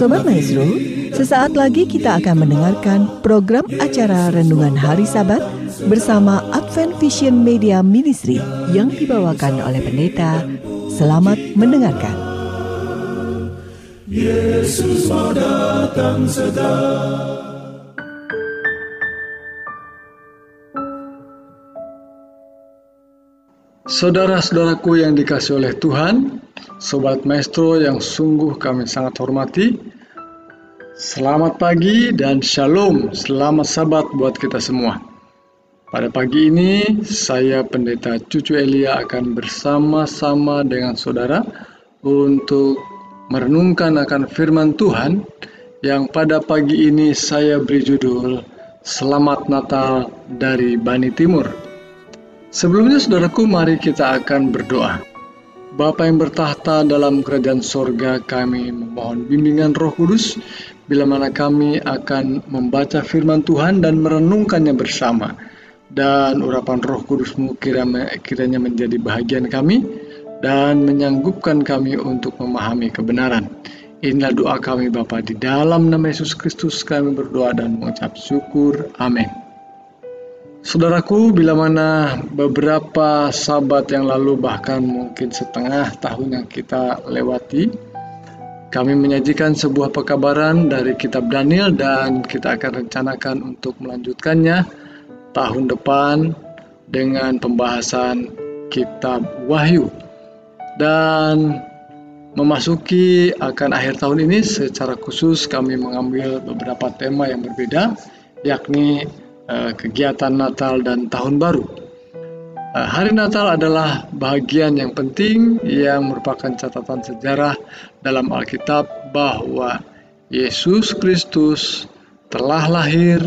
Sobat Maestro, sesaat lagi kita akan mendengarkan program acara Renungan Hari Sabat bersama Advent Vision Media Ministry yang dibawakan oleh pendeta. Selamat mendengarkan. Yesus mau datang segera. Saudara-saudaraku yang dikasih oleh Tuhan, Sobat Maestro yang sungguh kami sangat hormati, selamat pagi dan shalom, selamat sabat buat kita semua. Pada pagi ini, saya Pendeta Cucu Elia akan bersama-sama dengan saudara untuk merenungkan akan firman Tuhan yang pada pagi ini saya beri judul Selamat Natal dari Bani Timur. Sebelumnya saudaraku mari kita akan berdoa. Bapa yang bertahta dalam kerajaan sorga kami memohon bimbingan roh kudus bila mana kami akan membaca firman Tuhan dan merenungkannya bersama. Dan urapan roh kudusmu kiranya menjadi bahagian kami dan menyanggupkan kami untuk memahami kebenaran. Inilah doa kami Bapa di dalam nama Yesus Kristus kami berdoa dan mengucap syukur. Amin. Saudaraku, bila mana beberapa sahabat yang lalu bahkan mungkin setengah tahun yang kita lewati, kami menyajikan sebuah pekabaran dari kitab Daniel dan kita akan rencanakan untuk melanjutkannya tahun depan dengan pembahasan kitab Wahyu. Dan memasuki akan akhir tahun ini secara khusus kami mengambil beberapa tema yang berbeda yakni Eh, kegiatan Natal dan Tahun Baru. Eh, hari Natal adalah bagian yang penting yang merupakan catatan sejarah dalam Alkitab bahwa Yesus Kristus telah lahir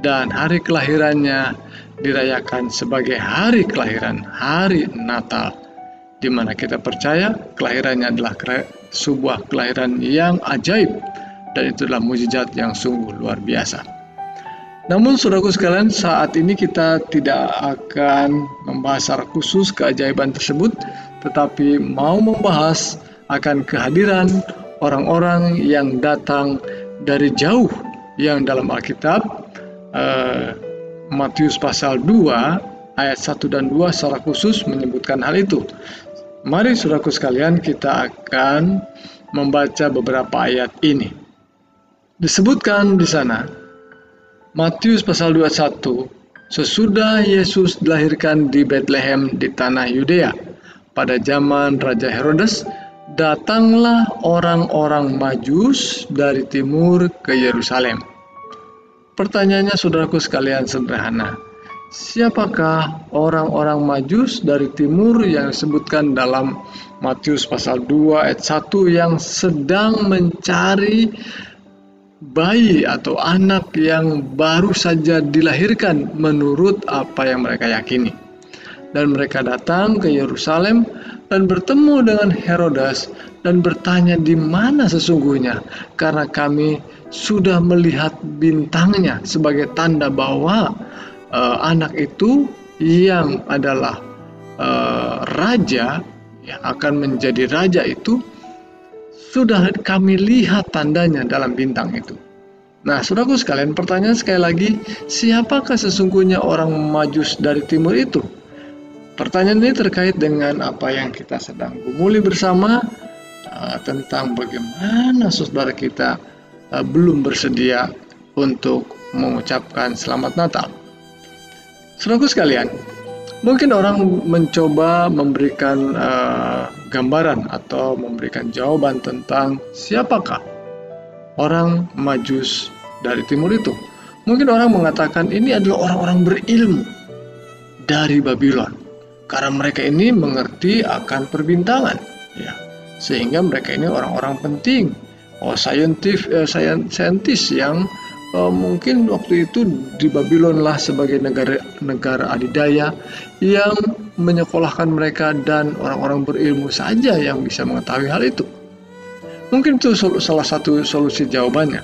dan hari kelahirannya dirayakan sebagai hari kelahiran, hari Natal, di mana kita percaya kelahirannya adalah sebuah kelahiran yang ajaib dan itulah mujizat yang sungguh luar biasa. Namun saudaraku sekalian, saat ini kita tidak akan membahas secara khusus keajaiban tersebut, tetapi mau membahas akan kehadiran orang-orang yang datang dari jauh yang dalam Alkitab uh, Matius pasal 2 ayat 1 dan 2 secara khusus menyebutkan hal itu. Mari saudaraku sekalian kita akan membaca beberapa ayat ini. Disebutkan di sana, Matius pasal 21 Sesudah Yesus dilahirkan di Bethlehem di tanah Yudea pada zaman Raja Herodes datanglah orang-orang Majus dari timur ke Yerusalem. Pertanyaannya saudaraku sekalian sederhana. Siapakah orang-orang Majus dari timur yang disebutkan dalam Matius pasal 2 ayat 1 yang sedang mencari bayi atau anak yang baru saja dilahirkan menurut apa yang mereka yakini. Dan mereka datang ke Yerusalem dan bertemu dengan Herodes dan bertanya di mana sesungguhnya karena kami sudah melihat bintangnya sebagai tanda bahwa uh, anak itu yang adalah uh, raja yang akan menjadi raja itu sudah kami lihat tandanya dalam bintang itu. Nah, saudaraku sekalian, pertanyaan sekali lagi, siapakah sesungguhnya orang majus dari timur itu? Pertanyaan ini terkait dengan apa yang kita sedang gumuli bersama uh, tentang bagaimana saudara kita uh, belum bersedia untuk mengucapkan selamat Natal. Saudaraku sekalian, Mungkin orang mencoba memberikan uh, gambaran atau memberikan jawaban tentang siapakah orang Majus dari timur itu. Mungkin orang mengatakan ini adalah orang-orang berilmu dari Babylon karena mereka ini mengerti akan perbintangan, ya. Sehingga mereka ini orang-orang penting, oh saintif, eh, saintis yang uh, mungkin waktu itu di Babylon lah sebagai negara negara adidaya yang menyekolahkan mereka dan orang-orang berilmu saja yang bisa mengetahui hal itu. Mungkin itu salah satu solusi jawabannya.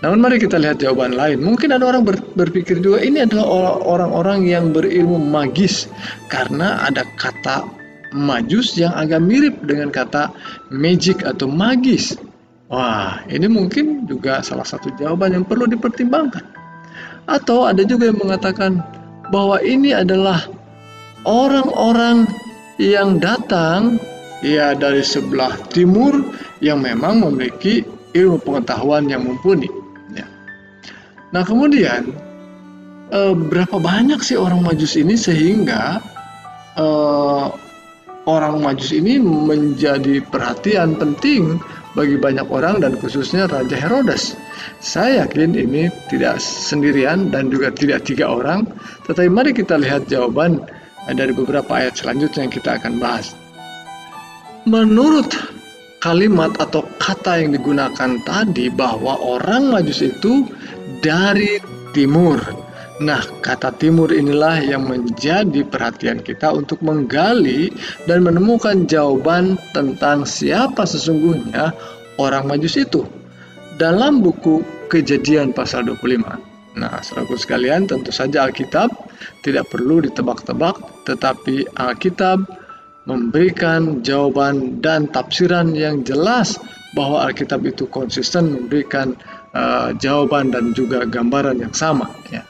Namun mari kita lihat jawaban lain. Mungkin ada orang ber, berpikir juga ini adalah orang-orang yang berilmu magis karena ada kata majus yang agak mirip dengan kata magic atau magis Wah, ini mungkin juga salah satu jawaban yang perlu dipertimbangkan. Atau ada juga yang mengatakan bahwa ini adalah orang-orang yang datang ya dari sebelah timur yang memang memiliki ilmu pengetahuan yang mumpuni. Ya. Nah kemudian eh, berapa banyak sih orang Majus ini sehingga eh, orang Majus ini menjadi perhatian penting bagi banyak orang dan khususnya Raja Herodes. Saya yakin ini tidak sendirian dan juga tidak tiga orang, tetapi mari kita lihat jawaban dari beberapa ayat selanjutnya yang kita akan bahas. Menurut kalimat atau kata yang digunakan tadi bahwa orang Majus itu dari timur. Nah, kata timur inilah yang menjadi perhatian kita untuk menggali dan menemukan jawaban tentang siapa sesungguhnya orang Majus itu. Dalam buku Kejadian pasal 25. Nah, saudaraku sekalian, tentu saja Alkitab tidak perlu ditebak-tebak, tetapi Alkitab memberikan jawaban dan tafsiran yang jelas bahwa Alkitab itu konsisten memberikan uh, jawaban dan juga gambaran yang sama ya.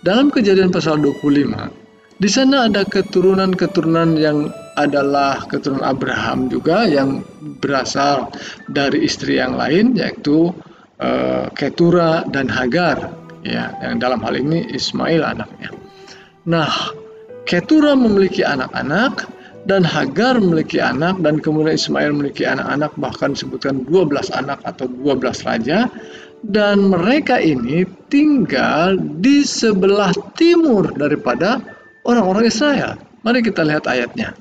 Dalam kejadian pasal 25 di sana ada keturunan-keturunan yang adalah keturunan Abraham juga yang berasal dari istri yang lain yaitu uh, Ketura dan Hagar ya yang dalam hal ini Ismail anaknya. Nah, Ketura memiliki anak-anak dan Hagar memiliki anak dan kemudian Ismail memiliki anak-anak bahkan disebutkan 12 anak atau 12 raja dan mereka ini tinggal di sebelah timur daripada orang-orang Israel. Mari kita lihat ayatnya.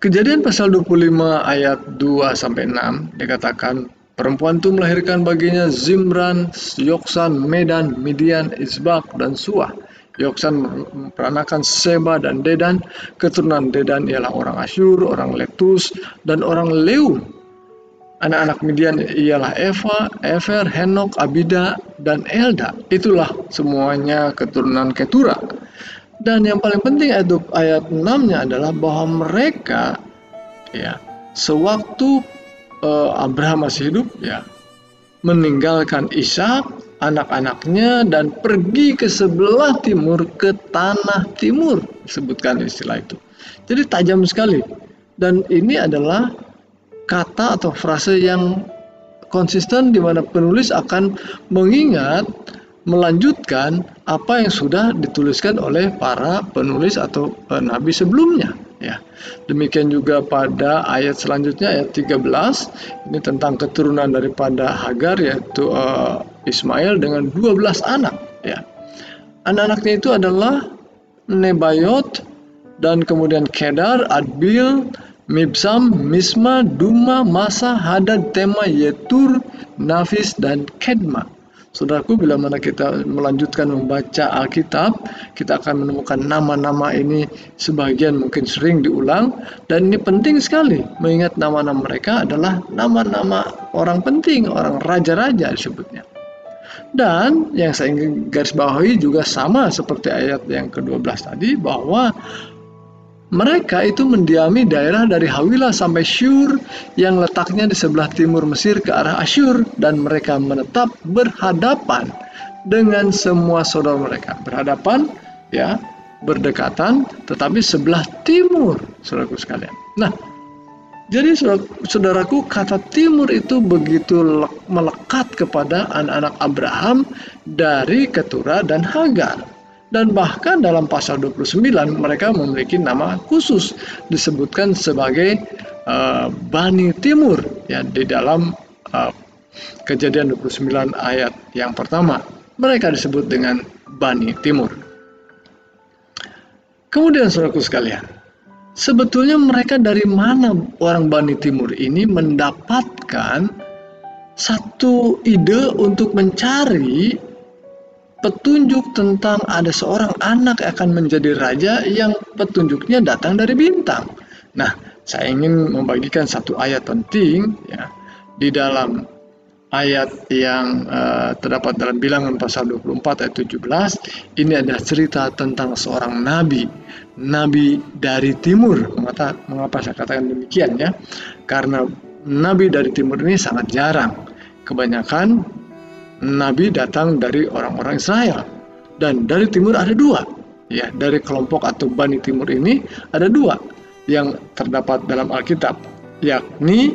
Kejadian pasal 25 ayat 2 sampai 6 dikatakan perempuan itu melahirkan baginya Zimran, Yoksan, Medan, Midian, Isbak dan Suah. Yoksan memperanakan Seba dan Dedan. Keturunan Dedan ialah orang Asyur, orang Letus, dan orang Leum. Anak-anak Midian ialah Eva, Efer, Henok, Abida, dan Elda. Itulah semuanya keturunan Ketura. Dan yang paling penting ayat, ayat 6-nya adalah bahwa mereka ya sewaktu uh, Abraham masih hidup ya meninggalkan Ishak anak-anaknya dan pergi ke sebelah timur ke tanah timur sebutkan istilah itu jadi tajam sekali dan ini adalah kata atau frase yang konsisten di mana penulis akan mengingat melanjutkan apa yang sudah dituliskan oleh para penulis atau nabi sebelumnya ya. Demikian juga pada ayat selanjutnya ayat 13 ini tentang keturunan daripada Hagar yaitu uh, Ismail dengan 12 anak ya. Anak-anaknya itu adalah Nebayot dan kemudian Kedar, Adbil, Mibsam, Misma, Duma, Masa, Hadad, Tema, Yetur, Nafis, dan Kedma. Saudaraku, bila mana kita melanjutkan membaca Alkitab, kita akan menemukan nama-nama ini sebagian mungkin sering diulang dan ini penting sekali mengingat nama-nama mereka adalah nama-nama orang penting, orang raja-raja disebutnya. Dan yang saya ingin garis bawahi juga sama seperti ayat yang ke-12 tadi bahwa mereka itu mendiami daerah dari Hawilah sampai Syur yang letaknya di sebelah timur Mesir ke arah Asyur dan mereka menetap berhadapan dengan semua saudara mereka. Berhadapan ya, berdekatan tetapi sebelah timur saudaraku sekalian. Nah, jadi saudaraku kata timur itu begitu melekat kepada anak-anak Abraham dari Ketura dan Hagar. Dan bahkan dalam pasal 29 mereka memiliki nama khusus disebutkan sebagai uh, Bani Timur ya di dalam uh, Kejadian 29 ayat yang pertama. Mereka disebut dengan Bani Timur. Kemudian saudaraku sekalian, sebetulnya mereka dari mana orang Bani Timur ini mendapatkan satu ide untuk mencari petunjuk tentang ada seorang anak akan menjadi raja yang petunjuknya datang dari bintang. Nah, saya ingin membagikan satu ayat penting ya. Di dalam ayat yang uh, terdapat dalam bilangan pasal 24 ayat 17 ini ada cerita tentang seorang nabi. Nabi dari timur. Mengapa mengapa saya katakan demikian ya? Karena nabi dari timur ini sangat jarang. Kebanyakan nabi datang dari orang-orang Israel. Dan dari timur ada dua. Ya dari kelompok atau bani timur ini ada dua yang terdapat dalam Alkitab yakni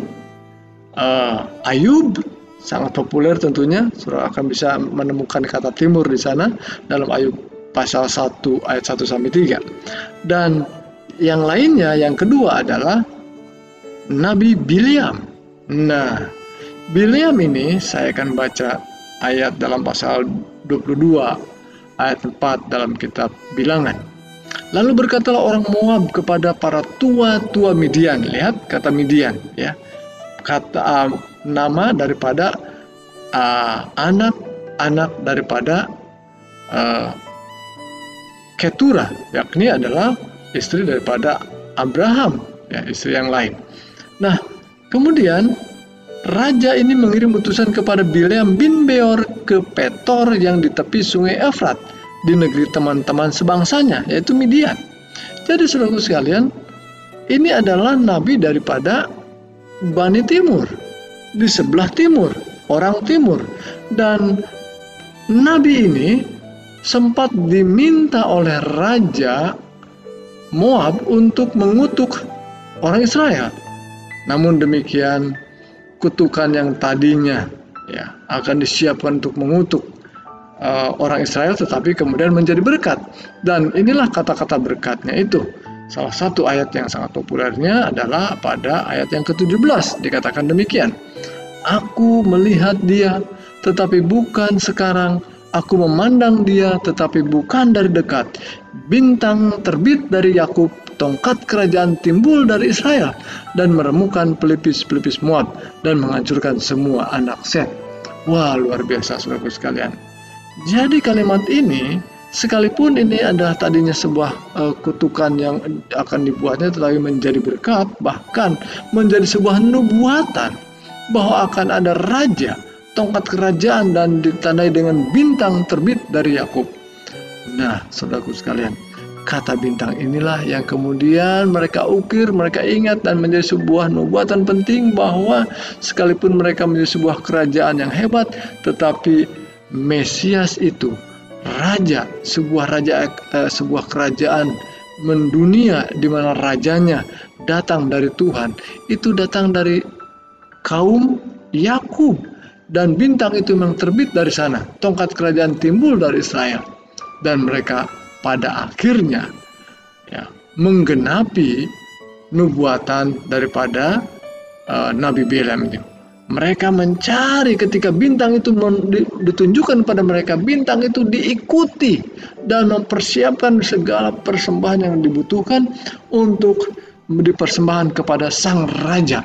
uh, Ayub sangat populer tentunya. Saudara akan bisa menemukan kata timur di sana dalam Ayub pasal 1 ayat 1 sampai 3 dan yang lainnya yang kedua adalah Nabi Biliam nah Biliam ini saya akan baca ayat dalam pasal 22 ayat 4 dalam kitab Bilangan. Lalu berkatalah orang Moab kepada para tua-tua Midian. Lihat kata Midian ya. Kata uh, nama daripada anak-anak uh, daripada uh, Ketura, yakni adalah istri daripada Abraham, ya istri yang lain. Nah, kemudian Raja ini mengirim utusan kepada Bileam bin Beor ke Petor yang di tepi sungai Efrat di negeri teman-teman sebangsanya yaitu Midian. Jadi saudaraku sekalian, ini adalah nabi daripada Bani Timur di sebelah timur, orang timur dan nabi ini sempat diminta oleh raja Moab untuk mengutuk orang Israel. Namun demikian kutukan yang tadinya ya akan disiapkan untuk mengutuk uh, orang Israel tetapi kemudian menjadi berkat. Dan inilah kata-kata berkatnya itu. Salah satu ayat yang sangat populernya adalah pada ayat yang ke-17 dikatakan demikian. Aku melihat dia tetapi bukan sekarang. Aku memandang dia tetapi bukan dari dekat. Bintang terbit dari Yakub tongkat kerajaan timbul dari Israel dan meremukan pelipis-pelipis Moab dan menghancurkan semua anak Set. Wah, luar biasa saudaraku sekalian. Jadi kalimat ini sekalipun ini adalah tadinya sebuah uh, kutukan yang akan dibuatnya tetapi menjadi berkat bahkan menjadi sebuah nubuatan bahwa akan ada raja tongkat kerajaan dan ditandai dengan bintang terbit dari Yakub. Nah, saudaraku sekalian, Kata bintang inilah yang kemudian mereka ukir, mereka ingat dan menjadi sebuah nubuatan penting bahwa sekalipun mereka menjadi sebuah kerajaan yang hebat, tetapi Mesias itu raja, sebuah raja eh, sebuah kerajaan mendunia di mana rajanya datang dari Tuhan, itu datang dari kaum Yakub dan bintang itu memang terbit dari sana. Tongkat kerajaan timbul dari Israel dan mereka pada akhirnya ya, menggenapi nubuatan daripada uh, Nabi Bilam itu. Mereka mencari ketika bintang itu ditunjukkan pada mereka, bintang itu diikuti dan mempersiapkan segala persembahan yang dibutuhkan untuk dipersembahkan kepada sang raja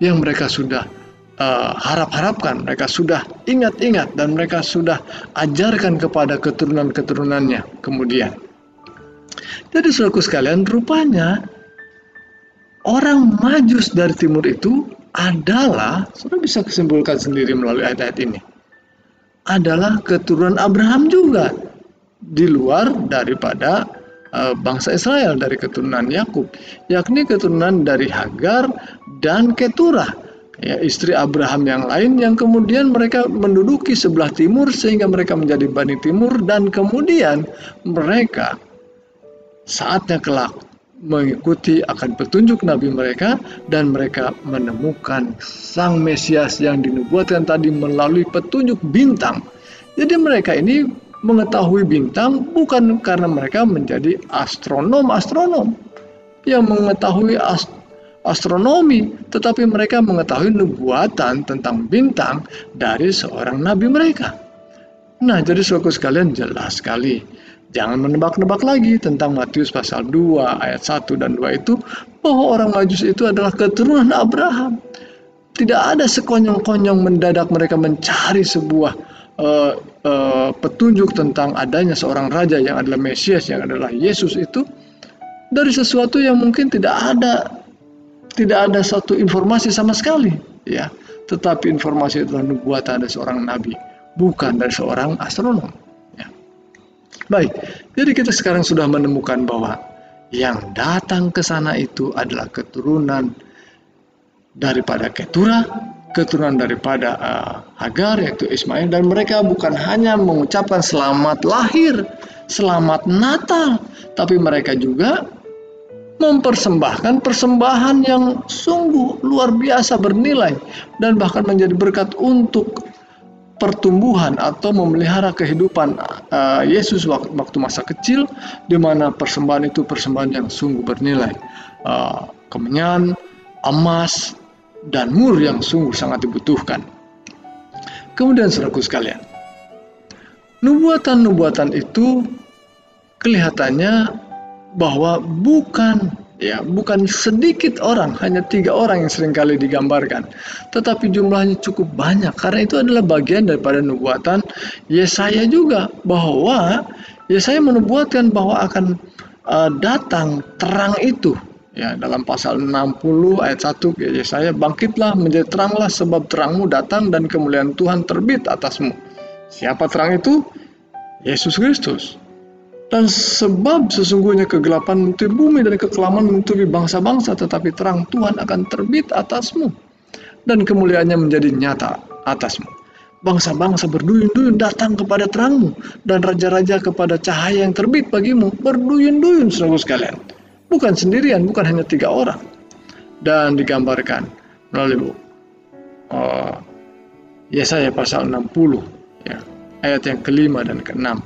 yang mereka sudah uh, harap-harapkan, mereka sudah ingat-ingat dan mereka sudah ajarkan kepada keturunan-keturunannya kemudian. Jadi saudaraku sekalian, rupanya orang majus dari timur itu adalah, sudah bisa kesimpulkan sendiri melalui ayat-ayat ini, adalah keturunan Abraham juga di luar daripada uh, bangsa Israel dari keturunan Yakub, yakni keturunan dari Hagar dan Keturah ya, istri Abraham yang lain yang kemudian mereka menduduki sebelah timur sehingga mereka menjadi Bani Timur dan kemudian mereka saatnya kelak mengikuti akan petunjuk Nabi mereka dan mereka menemukan Sang Mesias yang dinubuatkan tadi melalui petunjuk bintang. Jadi mereka ini mengetahui bintang bukan karena mereka menjadi astronom-astronom yang mengetahui ast astronomi, tetapi mereka mengetahui nubuatan tentang bintang dari seorang nabi mereka. Nah, jadi suku sekalian jelas sekali. Jangan menebak-nebak lagi tentang Matius pasal 2 ayat 1 dan 2 itu bahwa orang Majus itu adalah keturunan Abraham. Tidak ada sekonyong-konyong mendadak mereka mencari sebuah uh, uh, petunjuk tentang adanya seorang raja yang adalah Mesias yang adalah Yesus itu dari sesuatu yang mungkin tidak ada tidak ada satu informasi sama sekali ya tetapi informasi itu nubuatan dari seorang nabi bukan dari seorang astronom ya. baik jadi kita sekarang sudah menemukan bahwa yang datang ke sana itu adalah keturunan daripada Ketura keturunan daripada uh, Hagar yaitu Ismail dan mereka bukan hanya mengucapkan selamat lahir, selamat Natal, tapi mereka juga mempersembahkan persembahan yang sungguh luar biasa bernilai dan bahkan menjadi berkat untuk pertumbuhan atau memelihara kehidupan uh, Yesus waktu, masa kecil di mana persembahan itu persembahan yang sungguh bernilai uh, kemenyan, emas, dan mur yang sungguh sangat dibutuhkan. Kemudian saudaraku sekalian, nubuatan-nubuatan itu kelihatannya bahwa bukan ya bukan sedikit orang hanya tiga orang yang sering kali digambarkan tetapi jumlahnya cukup banyak karena itu adalah bagian daripada nubuatan Yesaya juga bahwa Yesaya menubuatkan bahwa akan uh, datang terang itu Ya, dalam pasal 60 ayat 1 ya saya bangkitlah menjadi teranglah sebab terangmu datang dan kemuliaan Tuhan terbit atasmu. Siapa terang itu? Yesus Kristus. Dan sebab sesungguhnya kegelapan menutupi bumi dan kekelaman menutupi bangsa-bangsa, tetapi terang Tuhan akan terbit atasmu. Dan kemuliaannya menjadi nyata atasmu. Bangsa-bangsa berduyun-duyun datang kepada terangmu, dan raja-raja kepada cahaya yang terbit bagimu. Berduyun-duyun, saudara sekalian bukan sendirian, bukan hanya tiga orang. Dan digambarkan melalui uh, Yesaya pasal 60 ya, ayat yang kelima dan keenam.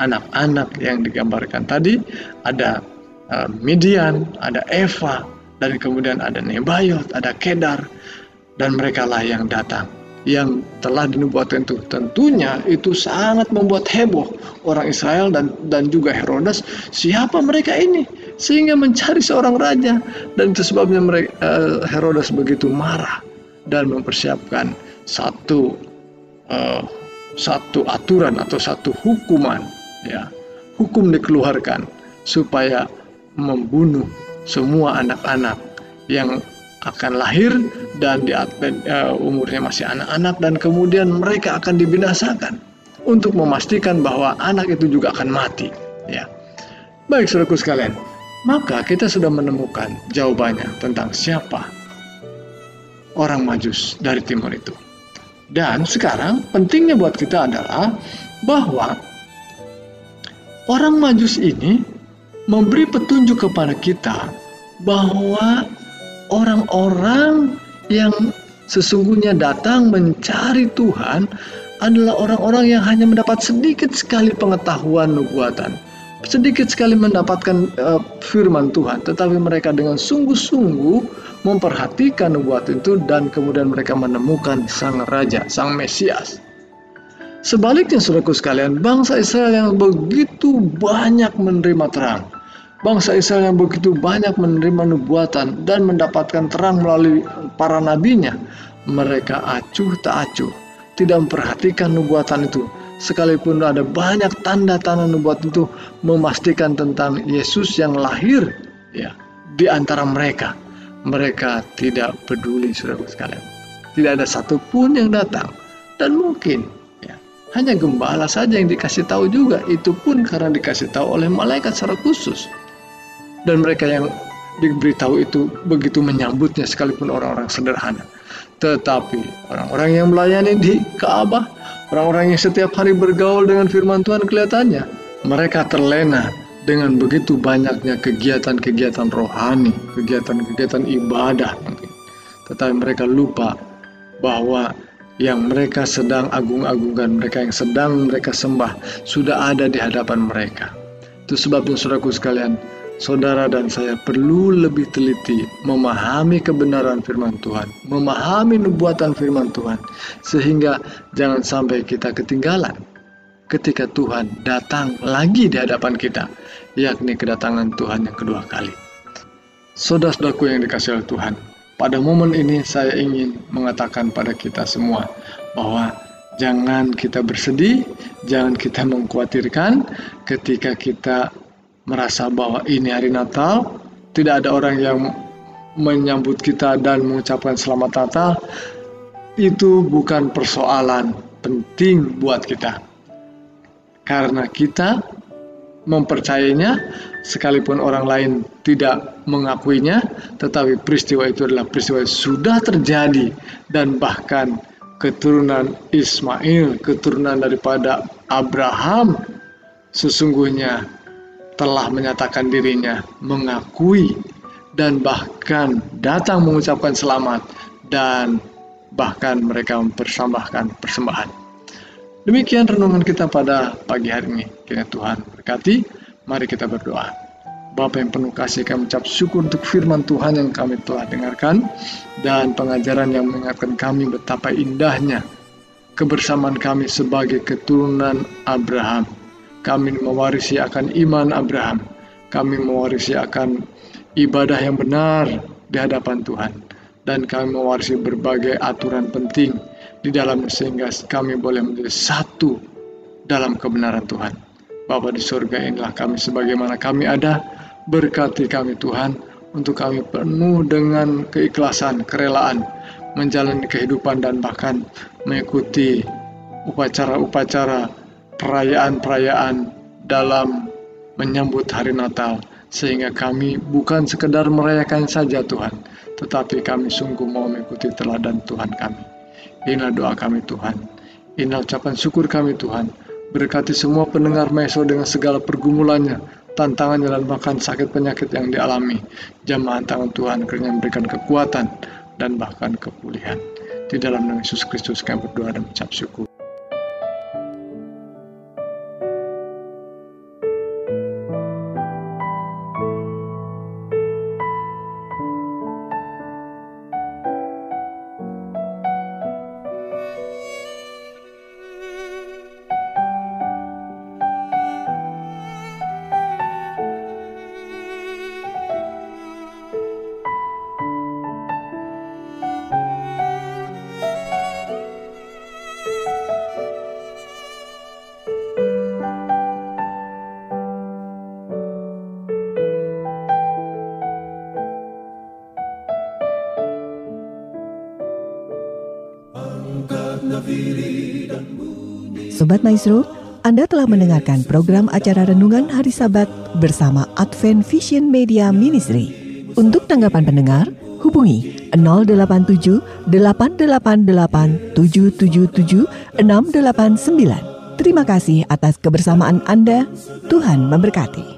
Anak-anak yang digambarkan tadi. Ada uh, Midian, ada Eva, dan kemudian ada Nebayot, ada Kedar, dan mereka lah yang datang. Yang telah dinubuatkan itu tentunya itu sangat membuat heboh orang Israel dan dan juga Herodes. Siapa mereka ini? Sehingga mencari seorang raja. Dan itu sebabnya mereka, uh, Herodes begitu marah dan mempersiapkan satu uh, satu aturan atau satu hukuman ya hukum dikeluarkan supaya membunuh semua anak-anak yang akan lahir dan di uh, umurnya masih anak-anak dan kemudian mereka akan dibinasakan untuk memastikan bahwa anak itu juga akan mati ya. Baik saudaraku sekalian maka kita sudah menemukan jawabannya tentang siapa orang majus dari timur itu. Dan sekarang pentingnya buat kita adalah bahwa orang majus ini memberi petunjuk kepada kita bahwa orang-orang yang sesungguhnya datang mencari Tuhan adalah orang-orang yang hanya mendapat sedikit sekali pengetahuan nubuatan, sedikit sekali mendapatkan uh, firman Tuhan, tetapi mereka dengan sungguh-sungguh memperhatikan nubuat itu dan kemudian mereka menemukan sang raja, sang Mesias. Sebaliknya saudaraku sekalian, bangsa Israel yang begitu banyak menerima terang, Bangsa Israel yang begitu banyak menerima nubuatan dan mendapatkan terang melalui para nabinya, mereka acuh tak acuh, tidak memperhatikan nubuatan itu. Sekalipun ada banyak tanda-tanda nubuatan itu memastikan tentang Yesus yang lahir ya di antara mereka. Mereka tidak peduli saudara sekalian. Tidak ada satupun yang datang dan mungkin hanya gembala saja yang dikasih tahu juga itu pun karena dikasih tahu oleh malaikat secara khusus dan mereka yang diberitahu itu begitu menyambutnya sekalipun orang-orang sederhana. Tetapi orang-orang yang melayani di Ka'bah, orang-orang yang setiap hari bergaul dengan firman Tuhan kelihatannya mereka terlena dengan begitu banyaknya kegiatan-kegiatan rohani, kegiatan-kegiatan ibadah. Tetapi mereka lupa bahwa yang mereka sedang agung-agungkan, mereka yang sedang mereka sembah sudah ada di hadapan mereka. Itu sebabnya saudaraku sekalian, saudara dan saya perlu lebih teliti memahami kebenaran firman Tuhan, memahami nubuatan firman Tuhan, sehingga jangan sampai kita ketinggalan ketika Tuhan datang lagi di hadapan kita, yakni kedatangan Tuhan yang kedua kali. Saudara-saudaraku yang dikasih oleh Tuhan, pada momen ini saya ingin mengatakan pada kita semua bahwa jangan kita bersedih, jangan kita mengkhawatirkan ketika kita merasa bahwa ini hari Natal, tidak ada orang yang menyambut kita dan mengucapkan selamat Natal, itu bukan persoalan penting buat kita. Karena kita mempercayainya sekalipun orang lain tidak mengakuinya tetapi peristiwa itu adalah peristiwa yang sudah terjadi dan bahkan keturunan Ismail keturunan daripada Abraham sesungguhnya telah menyatakan dirinya mengakui dan bahkan datang mengucapkan selamat dan bahkan mereka mempersembahkan persembahan. Demikian renungan kita pada pagi hari ini. Kiranya Tuhan berkati. Mari kita berdoa. Bapak yang penuh kasih kami ucap syukur untuk firman Tuhan yang kami telah dengarkan dan pengajaran yang mengingatkan kami betapa indahnya kebersamaan kami sebagai keturunan Abraham. Kami mewarisi akan iman Abraham. Kami mewarisi akan ibadah yang benar di hadapan Tuhan. Dan kami mewarisi berbagai aturan penting di dalam sehingga kami boleh menjadi satu dalam kebenaran Tuhan. Bapa di surga inilah kami sebagaimana kami ada, berkati kami Tuhan untuk kami penuh dengan keikhlasan, kerelaan, menjalani kehidupan dan bahkan mengikuti upacara-upacara perayaan-perayaan dalam menyambut hari Natal sehingga kami bukan sekedar merayakan saja Tuhan tetapi kami sungguh mau mengikuti teladan Tuhan kami Inilah doa kami Tuhan. Inilah ucapan syukur kami Tuhan. Berkati semua pendengar Meso dengan segala pergumulannya, tantangannya dan bahkan sakit penyakit yang dialami. Jamahan tangan Tuhan kerana memberikan kekuatan dan bahkan kepulihan. Di dalam nama Yesus Kristus kami berdoa dan mengucap syukur. Sobat Maestro, Anda telah mendengarkan program acara Renungan Hari Sabat bersama Advent Vision Media Ministry. Untuk tanggapan pendengar, hubungi 087 888 777 689. Terima kasih atas kebersamaan Anda. Tuhan memberkati.